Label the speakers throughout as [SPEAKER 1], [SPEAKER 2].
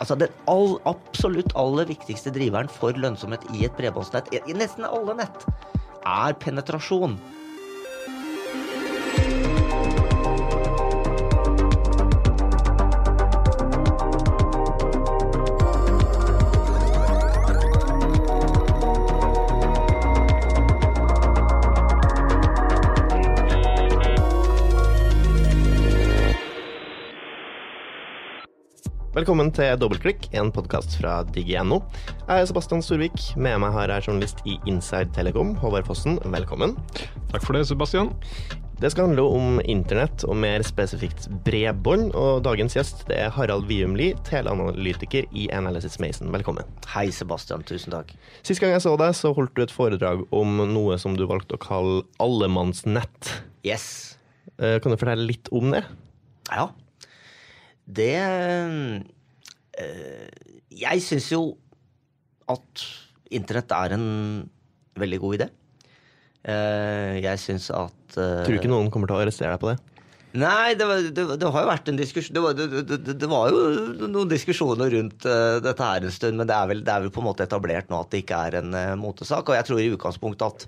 [SPEAKER 1] altså den all, absolutt aller viktigste driveren for lønnsomhet i et bredbåndsnett, i, nesten alle nett, er penetrasjon.
[SPEAKER 2] Velkommen til Dobbeltklikk, en podkast fra Digi.no. Jeg er Sebastian Storvik. Med meg har jeg journalist i Inside Telekom, Håvard Fossen. Velkommen.
[SPEAKER 3] Takk for det, Sebastian.
[SPEAKER 2] Det skal handle om internett, og mer spesifikt bredbånd. Og dagens gjest det er Harald Viumli, teleanalytiker i Analysis Mason. Velkommen.
[SPEAKER 1] Hei, Sebastian. Tusen takk.
[SPEAKER 2] Sist gang jeg så deg, så holdt du et foredrag om noe som du valgte å kalle allemannsnett.
[SPEAKER 1] Yes.
[SPEAKER 2] Eh, Kan du fortelle litt om det?
[SPEAKER 1] Ja. Det eh, Jeg syns jo at internett er en veldig god idé. Eh, jeg syns at eh,
[SPEAKER 2] Tror du ikke noen kommer til å arrestere deg på det?
[SPEAKER 1] Nei, det, var, det, det har jo vært en diskusjon det var, det, var jo noen diskusjoner rundt dette her en stund, men det er, vel, det er vel på en måte etablert nå at det ikke er en motesak. Og jeg tror i utgangspunktet at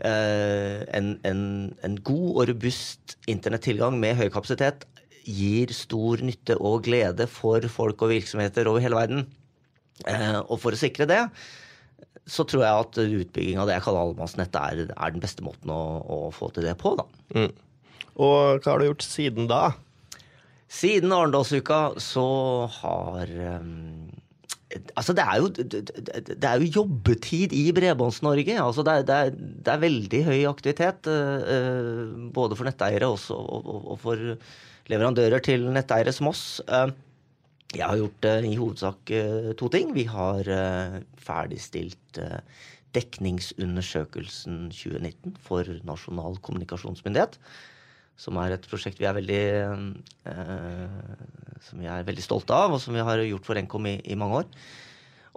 [SPEAKER 1] uh, en, en, en god og robust internettilgang med høy kapasitet gir stor nytte og glede for folk og virksomheter over hele verden. Eh, og for å sikre det, så tror jeg at utbygging av det jeg kaller allemannsnett, er, er den beste måten å, å få til det på. da.
[SPEAKER 2] Mm. Og hva har du gjort siden da?
[SPEAKER 1] Siden Arendalsuka så har um, Altså, det er, jo, det, er jo jobbetid i Bredbånds-Norge. Altså, det, det, det er veldig høy aktivitet. eh, eh, både for netteiere og, og, for leverandører til netteiere som oss. Eh, jeg har gjort i hovedsak to ting. Vi har ferdigstilt dekningsundersøkelsen 2019 for Nasjonal kommunikasjonsmyndighet som er et prosjekt vi er veldig eh, som vi er veldig stolte av, og som vi har gjort for Nkom i, i mange år.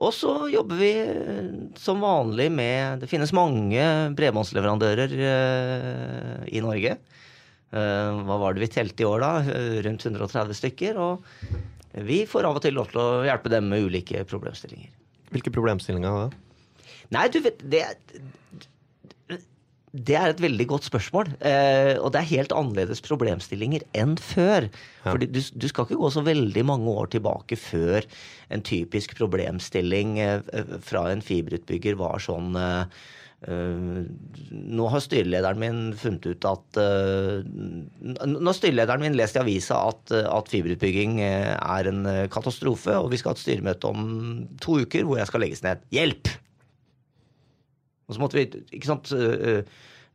[SPEAKER 1] Og så jobber vi eh, som vanlig med Det finnes mange bredbåndsleverandører eh, i Norge. Eh, hva var det vi telte i år, da? Rundt 130 stykker. Og vi får av og til lov til å hjelpe dem med ulike problemstillinger.
[SPEAKER 2] Hvilke problemstillinger da?
[SPEAKER 1] Nei, du vet Det, det er et veldig godt spørsmål. Eh, og det er helt annerledes problemstillinger enn før. Fordi du, du skal ikke gå så veldig mange år tilbake før en typisk problemstilling eh, fra en fiberutbygger var sånn eh, eh, nå har styrelederen min funnet ut at uh, Nå har styrelederen min lest i avisa at, eh, at fiberutbygging eh, er en eh, katastrofe, og vi skal ha et styremøte om to uker hvor jeg skal legges ned. Hjelp! Og så måtte vi, ikke sant øh,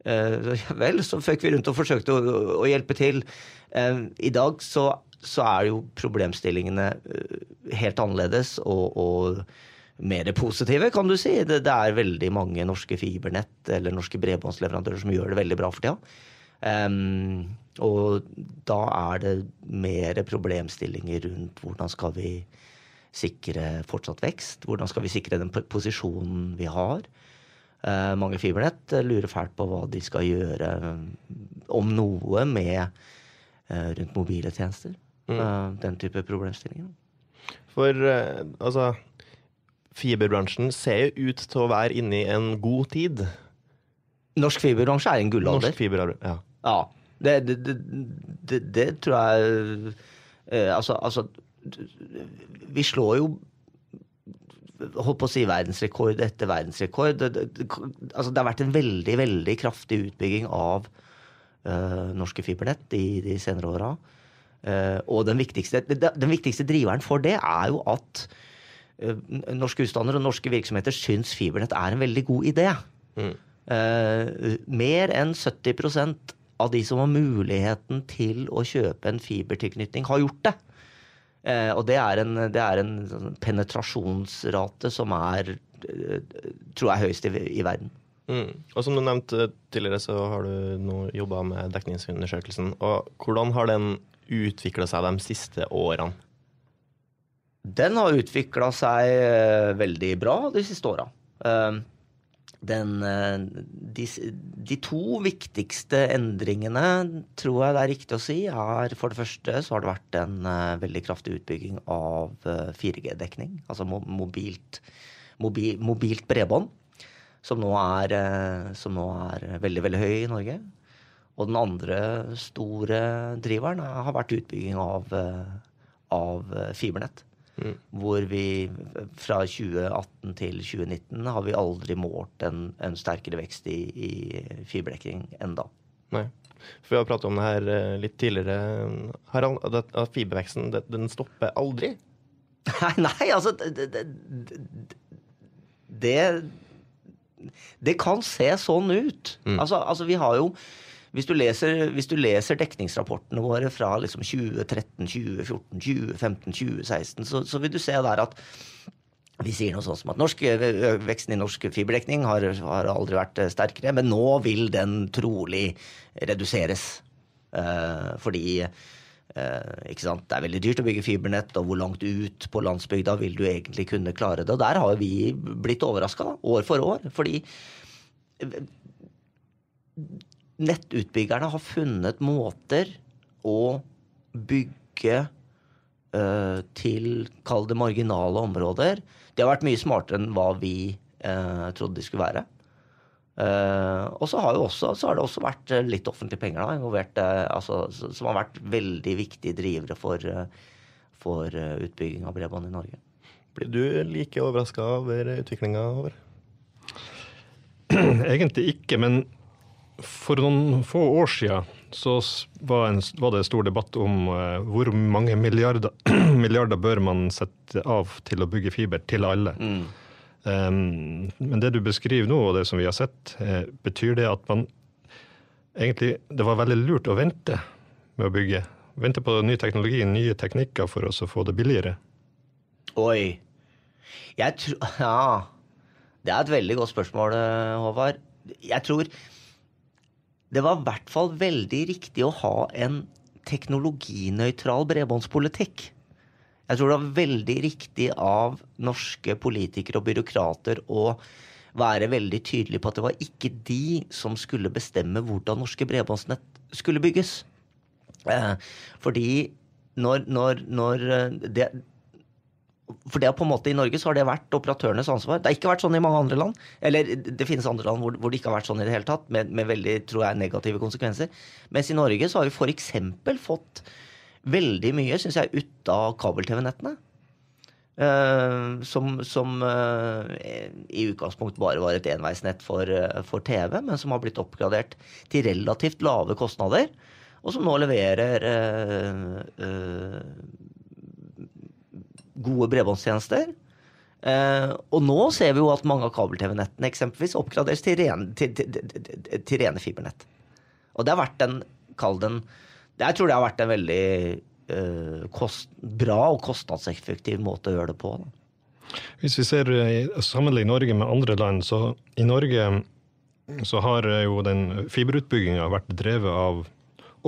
[SPEAKER 1] øh, Vel, så føk vi rundt og forsøkte å, å hjelpe til. Eh, I dag så, så er jo problemstillingene helt annerledes og, og mer positive, kan du si. Det, det er veldig mange norske fibernett eller norske bredbåndsleverandører som gjør det veldig bra for tida. Um, og da er det mer problemstillinger rundt hvordan skal vi sikre fortsatt vekst? Hvordan skal vi sikre den posisjonen vi har? Eh, mange fibernett eh, lurer fælt på hva de skal gjøre, eh, om noe, med eh, rundt mobile tjenester. Eh, den type problemstillinger.
[SPEAKER 2] For altså Fiberbransjen ser jo ut til å være inne i en god tid.
[SPEAKER 1] Norsk fiberbransje er en gullalder.
[SPEAKER 2] Norsk fiber, ja.
[SPEAKER 1] Ja. Det, det, det, det, det tror jeg eh, altså, altså Vi slår jo holdt på å si verdensrekord etter verdensrekord. Det, det, det, altså, det har vært en veldig, veldig kraftig utbygging av uh, norske fibernett i de senere åra. Uh, og den viktigste, den viktigste driveren for det er jo at uh, norske husstander og norske virksomheter syns fibernett er en veldig god idé. Eh, mer enn 70% av de som har muligheten til å kjøpe en fibertilknytning, har gjort det. Eh, og det er en, det er en sånn penetrasjonsrate som er eh, tror jeg høyest i, i verden.
[SPEAKER 2] Mm. Og som du nevnte tidligere, så har du nå jobba med dekningsundersøkelsen. Og hvordan har den utvikla seg de siste årene?
[SPEAKER 1] Den har utvikla seg eh, veldig bra de siste åra. Eh, den, de, de, to viktigste endringene, tror jeg det er riktig å si, er for det første så har det vært en veldig kraftig utbygging av 4G-dekning. Altså mobilt, mobi mobilt bredbånd som nå, er, uh, som nå er veldig, veldig høy i Norge. Og den andre store driveren har vært utbygging av, eh, av eh, fibernett. Mm. Hvor vi fra 2018 til 2019 har vi aldri målt en, en sterkere vekst i, i fiberdekning enda.
[SPEAKER 2] Nei. For vi har pratet om det her litt tidligere, Harald. At fiberveksten den stopper aldri?
[SPEAKER 1] Nei, nei altså det, det, det det kan se sånn ut. Mm. Altså, altså, vi har jo hvis du, leser, hvis du leser, dekningsrapportene våre fra liksom 2013, 2014, 2015, 2016, så, så, vil du se der at vi sier noe sånt som at norsk, veksten i norsk fiberdekning har, har, aldri vært sterkere, men nå vil den trolig reduseres. Eh, fordi Eh? Det er veldig dyrt å bygge fibernett, og hvor langt ut på landsbygda vil du egentlig kunne klare det? Og der har vi blitt overraska år for år. Fordi nettutbyggerne har funnet måter å bygge uh, til, kall det marginale områder. Det har vært mye smartere enn hva vi uh, trodde de skulle være. Uh, og så har, også, så har, det også vært eh, litt offentlige penger da, involvert, altså, som har vært veldig viktige drivere for, for utbygging av bredbånd i Norge.
[SPEAKER 2] Blir du like overraska over utviklinga, Håvard?
[SPEAKER 3] Egentlig ikke, men for noen få år siden så var, en, var det stor debatt om hvor mange milliarder, milliarder, bør man sette av til å bygge fiber til alle. Mm. Um, men det du beskriver nå, og det som vi har sett, uh, betyr det at man egentlig Det var veldig lurt å vente med å bygge. Vente på ny teknologi, nye teknikker for oss å få det billigere.
[SPEAKER 1] Oi. Jeg tror Ja. Det er et veldig godt spørsmål, eh, Håvard. Jeg tror det var i hvert fall veldig riktig å ha en teknologinøytral bredbåndspolitikk. Jeg tror det var veldig riktig av norske politikere og byråkrater å være veldig tydelige på at det var ikke de som skulle bestemme hvordan norske bredbåndsnett skulle bygges. Eh, fordi når, når, når eh, det, for det har på en måte I Norge så har det vært operatørenes ansvar. Det har ikke vært sånn i mange andre land. Eller det finnes andre land hvor, hvor det ikke har vært sånn i det hele tatt, med, med veldig tror jeg, negative konsekvenser. Mens i Norge så har vi f.eks. fått veldig mye, syns jeg, ut av kabel-TV-nettene. Uh, som, som uh, i utgangspunkt bare var et enveisnett for, uh, for, TV, men som har blitt oppgradert til relativt lave kostnader, og som nå leverer gode bredbåndstjenester. og nå ser vi jo at mange av kabel-TV-nettene eksempelvis oppgraderes til rene, til, til, til rene fibernett. Og det har vært en, kall den jeg tror det har vært en veldig eh, kost, bra og kostnadseffektiv måte å gjøre det på. Da.
[SPEAKER 3] Hvis vi ser eh, sammenligner Norge med andre land, så i Norge så har jo den fiberutbygginga vært drevet av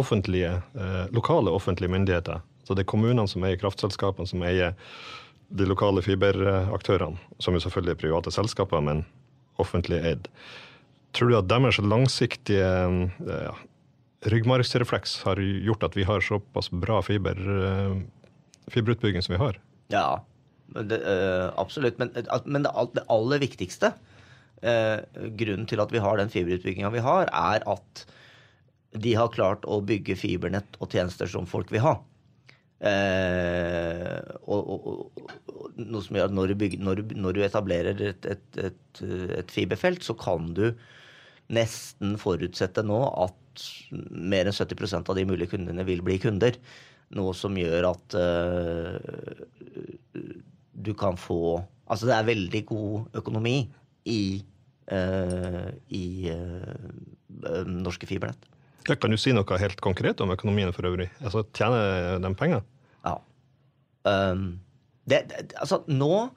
[SPEAKER 3] offentlige, eh, lokale offentlige myndigheter. Så det er kommunene som eier kraftselskapene, som eier de lokale fiberaktørene. Som jo selvfølgelig er private selskaper, men offentlig eid. Tror du at deres langsiktige ja, ryggmargsrefleks har gjort at vi har såpass bra fiber, eh, fiberutbygging som vi har.
[SPEAKER 1] Ja, det, uh, absolutt. Men, men det, aller viktigste grunnen til at vi har den fiberutbygginga vi har, er at de har klart å bygge fibernett og tjenester som folk vil ha. Uh, og, og, og, noe som gjør at når du, bygger, når når du etablerer et, et, et, et, fiberfelt, så kan du nesten forutsette nå at mer enn 70% av de mulige kundene vil bli kunder. Noe som gjør at eh, du kan få Altså det er veldig god økonomi i, eh, i uh, norske fibernett.
[SPEAKER 3] Ja, kan du si noe helt konkret om økonomien for øvrig? Altså Tjener de penger?
[SPEAKER 1] Ja. Um, det, det, altså nå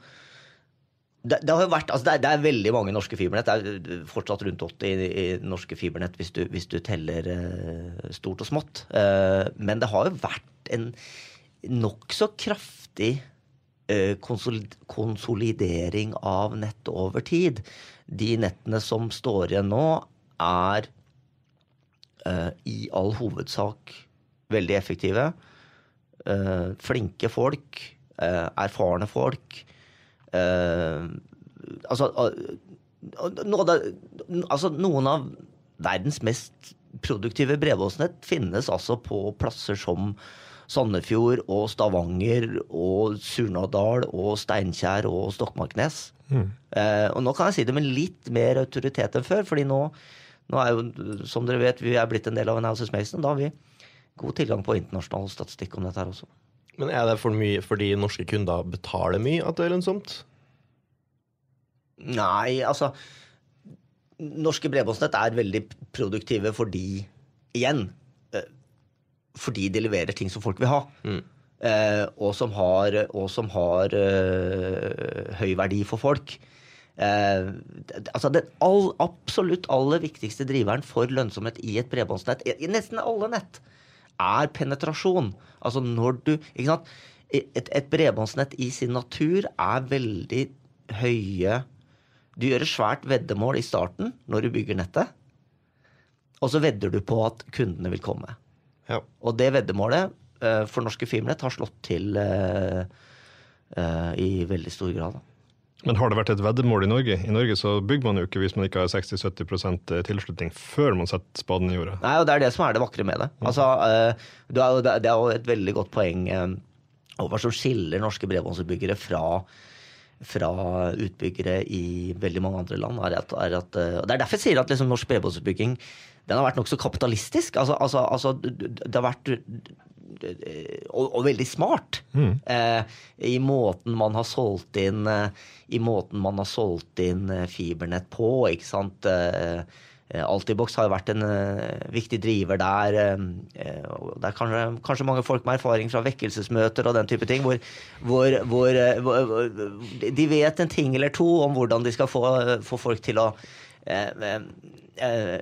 [SPEAKER 1] det, det, har jo vært, altså det, er, det, er, veldig mange norske fibernett. Det er fortsatt rundt 80 i, i norske fibernett hvis du, hvis du teller uh, stort og smått. Uh, men det har jo vært en nokså kraftig uh, konsolidering av nett over tid. De nettene som står igjen nå, er i all hovedsak veldig effektive. Eh, flinke folk. eh, erfarne folk. Eh, altså, eh, altså noen av verdens mest produktive bredbåndsnett finnes altså på plasser som Sandefjord og Stavanger og Surnadal og Steinkjer og Stokmarknes. Eh, og nå kan jeg si det med litt mer autoritet enn før, fordi nå, nå er jo, som dere vet, vi er blitt en del av Analysis Mason. Da har vi god tilgang på internasjonal statistikk om dette her også.
[SPEAKER 2] Men er det for mye fordi norske kunder betaler mye at det er lønnsomt?
[SPEAKER 1] Nei, altså Norske bredbåndsnett er veldig produktive fordi Igjen. eh, Fordi de leverer ting som folk vil ha. Mm. og som har, og som har eh, høy verdi for folk. Eh, altså Den all, absolutt aller viktigste driveren for lønnsomhet i et bredbåndsnett, i, i nesten alle nett, er penetrasjon. Altså når du Ikke sant? Et, et bredbåndsnett i sin natur er veldig høye Du gjør et svært veddemål i starten når du bygger nettet, og så vedder du på at kundene vil komme.
[SPEAKER 2] Ja.
[SPEAKER 1] Og det veddemålet eh, for norske Fibernett har slått til eh, eh, i veldig stor grad. Da.
[SPEAKER 3] Men har det vært et veddemål i Norge? I Norge så bygger man jo ikke hvis man ikke har 60-70% tilslutning før man setter spaden i jorda.
[SPEAKER 1] Nei, og Det er det som er det vakre med det. Altså, eh, det, er jo, et veldig godt poeng over og hva som skiller norske bredbåndsutbyggere fra, fra utbyggere i veldig mange andre land. Er at, er at, eh, og Det er derfor jeg sier at liksom, norsk bredbåndsutbygging den har vært nokså kapitalistisk. Altså, altså, altså, det har vært og, og veldig smart eh, i måten man har solgt inn eh, I måten man har solgt inn eh, fibernett på, ikke sant. Eh, eh, Altibox har jo vært en eh, viktig driver der. eh, eh, det er kanskje, kanskje mange folk med erfaring fra vekkelsesmøter og den type ting, hvor, hvor, hvor, eh, hvor, de vet en ting eller to om hvordan de skal få, få folk til å eh, eh, eh,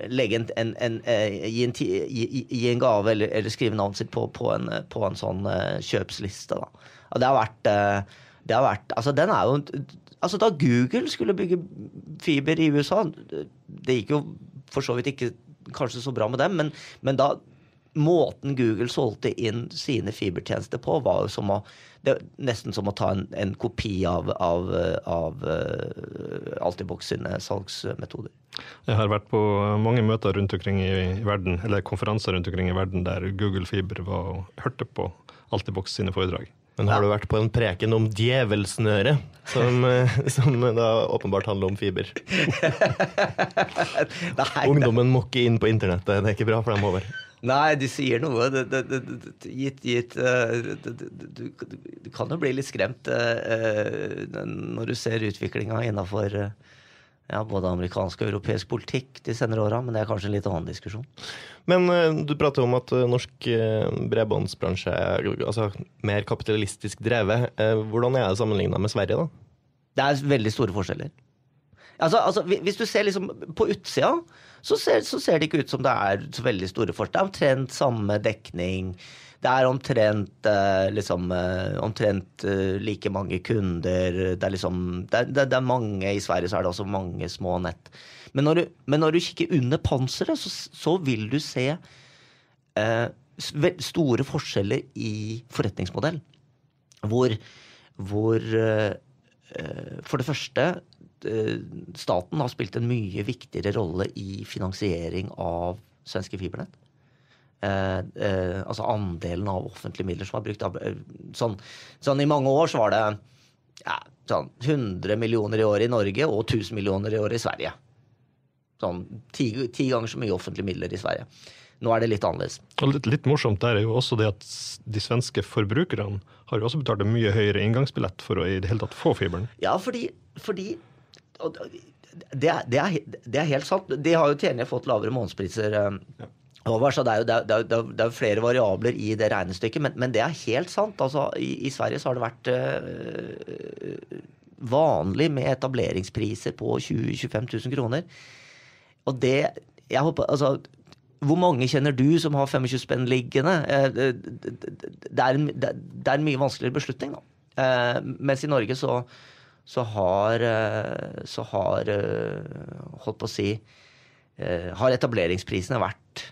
[SPEAKER 1] legge en, en, en, eh, gi, en, gi, gi- en gave eller, eller skrive navnet sitt på, på, på en sånn eh, kjøpsliste. Da. Og det har vært, eh, det har vært Altså, den er jo Altså, da Google skulle bygge fiber i USA, det gikk jo for så vidt ikke kanskje så bra med dem, men, men da Måten Google solgte inn sine fibertjenester på, var jo som å det er nesten som å ta en, en kopi av, av, av uh, Altibox sine salgsmetoder.
[SPEAKER 3] Jeg har vært på mange møter rundt omkring i, i verden, eller konferanser rundt omkring i verden der Google Fiber var og hørte på Altibox sine foredrag.
[SPEAKER 2] Men har du vært på en preken om djevelsnøre, som, eh, som da åpenbart handler om fiber?
[SPEAKER 1] Nei,
[SPEAKER 2] Ungdommen må ikke inn på internettet, det er ikke bra for dem over.
[SPEAKER 1] Nei, de sier noe. Det, det, det, det, gitt, gitt eh, du, du, du kan jo bli litt skremt eh, eh, når du ser utviklinga innafor ja, både amerikansk og europeisk politikk de senere åra, men det er kanskje en litt annen diskusjon.
[SPEAKER 2] Men uh, du prater om at norsk uh, bredbåndsbransje er altså, mer kapitalistisk drevet. Hvordan er det sammenligna med Sverige, da?
[SPEAKER 1] Det er veldig store forskjeller. Altså, altså, hvis du ser liksom på utsida, så ser, så ser det ikke ut som det er så veldig store forskjeller. Det er omtrent samme dekning. Det er omtrent eh, liksom eh, Omtrent eh, like mange kunder. Det er liksom det er, det, er mange I Sverige så er det også mange små nett. Men når du, men når du kikker under panseret, så, så vil du se eh, store forskjeller i forretningsmodell. Hvor, hvor eh, For det første Staten har spilt en mye viktigere rolle i finansiering av svenske fibernett. Eh, eh, altså andelen av offentlige midler som er brukt. eh, Sånn, sånn I mange år så var det ja, sånn 100 millioner i året i Norge og 1000 millioner i året i Sverige. Sånn ti, ti ganger så mye offentlige midler i Sverige. Nå er det litt annerledes.
[SPEAKER 3] Litt, litt morsomt der er jo også det at de svenske forbrukerne har jo også betalt en mye høyere inngangsbillett for å i det hele tatt få fiberen.
[SPEAKER 1] Ja, fordi, fordi det, er, det, er, det er helt sant. De har jo tjenlig fått lavere månedspriser eh, over, så det er jo det er, det er, er, er flere variabler i det regnestykket. Men, men det er helt sant. Altså, i, I Sverige så har det vært øh, vanlig med etableringspriser på 20 000-25 000 kroner. Og det jeg håper, altså, Hvor mange kjenner du som har 25 spenn liggende? Eh, Det, er en, det, er en mye vanskeligere beslutning, da. Eh, mens i Norge så, så har, eh, så har eh, Holdt på å si eh, Har etableringsprisene vært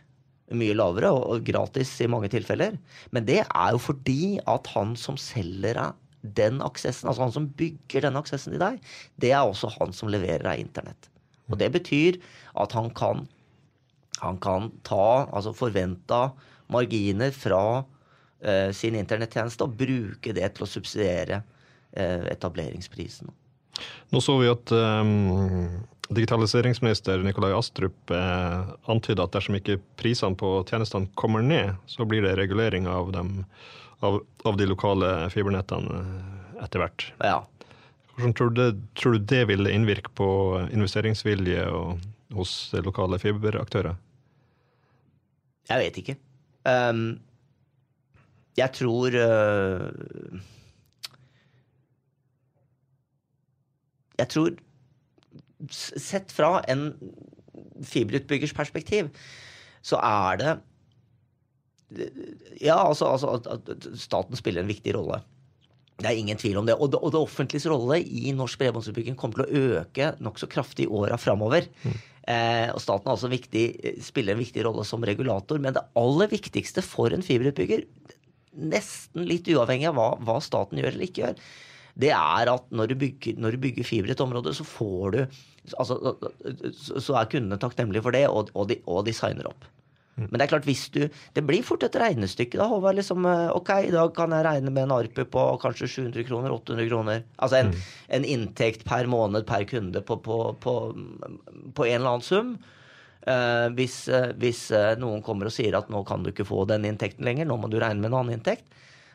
[SPEAKER 1] mye lavere og, gratis i mange tilfeller. Men det er jo fordi at han som selger deg den aksessen, altså han som bygger denne aksessen til deg, det er også han som leverer deg internett. Og det betyr at han kan, han kan ta altså forventa marginer fra uh, sin internettjeneste og bruke det til å subsidiere etableringsprisen.
[SPEAKER 3] Nå så vi at um, digitaliseringsminister Nikolai Astrup eh, antyda at dersom ikke prisene på tjenestene kommer ned, så blir det regulering av, dem, av, av de lokale fibernettene eh, etter hvert.
[SPEAKER 1] Ja.
[SPEAKER 3] Hvordan tror du, tror du det vil innvirke på investeringsvilje og, hos lokale fiberaktører?
[SPEAKER 1] Jeg vet ikke. Um, jeg tror uh, Jeg tror Sett fra en fiberutbyggers perspektiv, så er det Ja, altså, altså at staten spiller en viktig rolle. Det er ingen tvil om det. Og det, og det offentliges rolle i norsk bredbåndsutbygging kommer til å øke nokså kraftig i åra framover. Mm. Eh, og staten altså viktig, spiller en viktig rolle som regulator. Men det aller viktigste for en fiberutbygger, nesten litt uavhengig av hva, hva staten gjør eller ikke gjør, det er at når du bygger, når du bygger fiber i et område, så får du altså, Så er kundene takknemlige for det, og, og, de, og de signer opp. Mm. Men det er klart, hvis du Det blir fort et regnestykke, da, Håvard. Liksom, eh, ok, i dag kan jeg regne med en ARPU på kanskje 700 kroner, 800 kroner. Altså en, mm. en inntekt per måned per kunde på, på, på, på en eller annen sum. Uh, hvis, uh, hvis uh, noen kommer og sier at nå kan du ikke få den inntekten lenger, nå må du regne med en annen inntekt,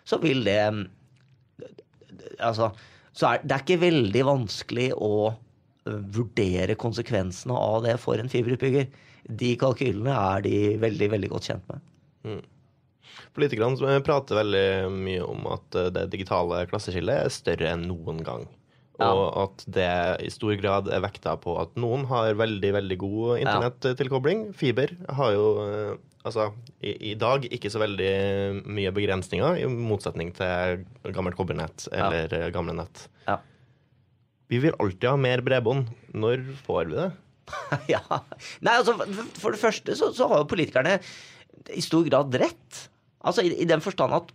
[SPEAKER 1] så vil det Altså, så er det er ikke veldig vanskelig å vurdere konsekvensene av det for en fiberutbygger de kalkylene er de veldig, veldig godt kjent med. Mm.
[SPEAKER 2] Politikerne prater veldig mye om at det digitale klasseskillet er større enn noen gang. Ja. Og at det i stor grad er vekta på at noen har veldig veldig god internettilkobling. Fiber har jo altså, i, i, dag ikke så veldig mye begrensninger, i motsetning til gammelt kobbernett eller ja. gamle nett. Ja. Vi vil alltid ha mer bredbånd. Når får vi det?
[SPEAKER 1] ja. Nei, altså, for det første så, så, har jo politikerne i stor grad rett. Altså i, i den forstand at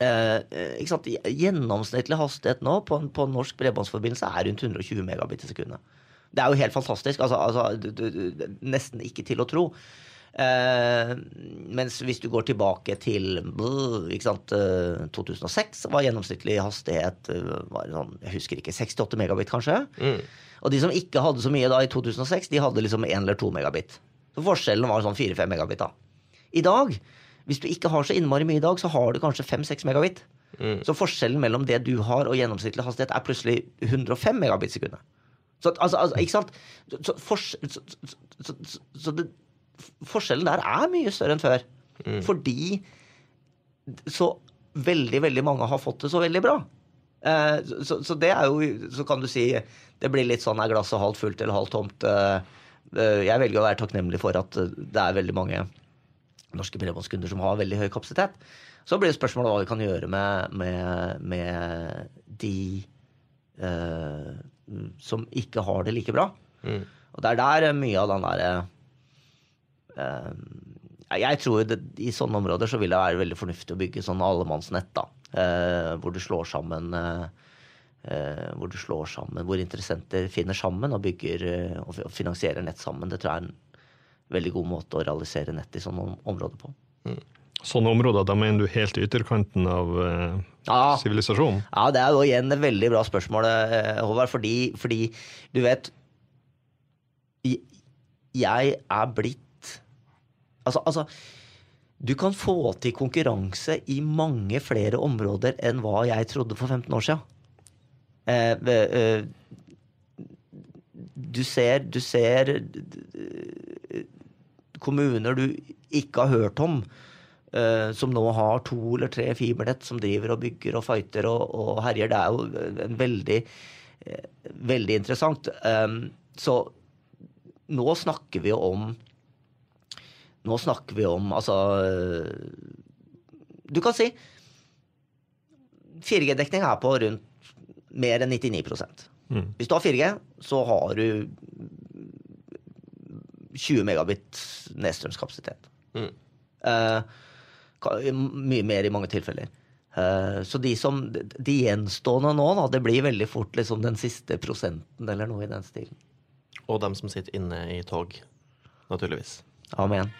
[SPEAKER 1] eh, ikke sant, Gjennomsnittlig hastighet nå på, på norsk bredbåndsforbindelse er rundt 120 megabit i sekundet. Det er jo helt fantastisk. Altså, altså nesten ikke til å tro. Eh, mens hvis du går tilbake til ikke sant, 2006, eh, var gjennomsnittlig hastighet eh, var sånn, jeg husker ikke, 68 megabit, kanskje. Mm. Og de som ikke hadde så mye da i 2006, de hadde liksom 1 eller 2 megabit. Så forskjellen var sånn 4-5 megabit. da. I dag, hvis du ikke har så innmari mye i dag, så har du kanskje 5-6 megabit. Mm. Så forskjellen mellom det du har og gjennomsnittlig hastighet er plutselig 105 megabit sekundet. Så, altså, altså, ikke sant? Så, for, så, så det, forskjellen der er mye større enn før. Mm. Fordi så veldig, veldig mange har fått det så veldig bra. Eh, så, så, det er jo Så kan du si det blir litt sånn er glasset halvt fullt eller halvt tomt. Eh, eh, jeg velger å være takknemlig for at det er veldig mange norske bredbåndskunder som har veldig høy kapasitet. Så blir det spørsmålet hva vi kan gjøre med, med, med de eh, som ikke har det like bra. Mm. Og det er der mye av den derre eh, Jeg tror det, i sånne områder så vil det være veldig fornuftig å bygge sånn allemannsnett, da. Eh, hvor du slår sammen eh, Eh, hvor du slår sammen, hvor interessenter finner sammen og bygger eh, og finansierer nett sammen. Det tror jeg er en veldig god måte å realisere nett i sånne områder på. Mm.
[SPEAKER 3] Sånne områder, da mener du helt ytterkanten av sivilisasjonen?
[SPEAKER 1] Ja. ja, det er jo igjen et veldig bra spørsmål, Håvard. Fordi, fordi du vet Jeg er blitt Altså, altså du kan få til konkurranse i mange flere områder enn hva jeg trodde for 15 år siden. Eh, eh, du ser, du ser eh, kommuner du ikke har hørt om, som nå har to eller tre fibernett som driver og bygger og fighter og, og herjer. Det er jo en veldig, veldig interessant. Så nå snakker vi jo om Nå snakker vi om Altså Du kan si 4G-dekning er på rundt mer enn 99 Hvis du har 4G, så har du 20 megabit nedstrømskapasitet.
[SPEAKER 2] Mm.
[SPEAKER 1] Uh, mye mer i mange tilfeller. Uh, så de som De gjenstående nå, da, det blir veldig fort liksom den siste prosenten eller noe i den stilen.
[SPEAKER 2] Og dem som sitter inne i tog, naturligvis.
[SPEAKER 1] Amen.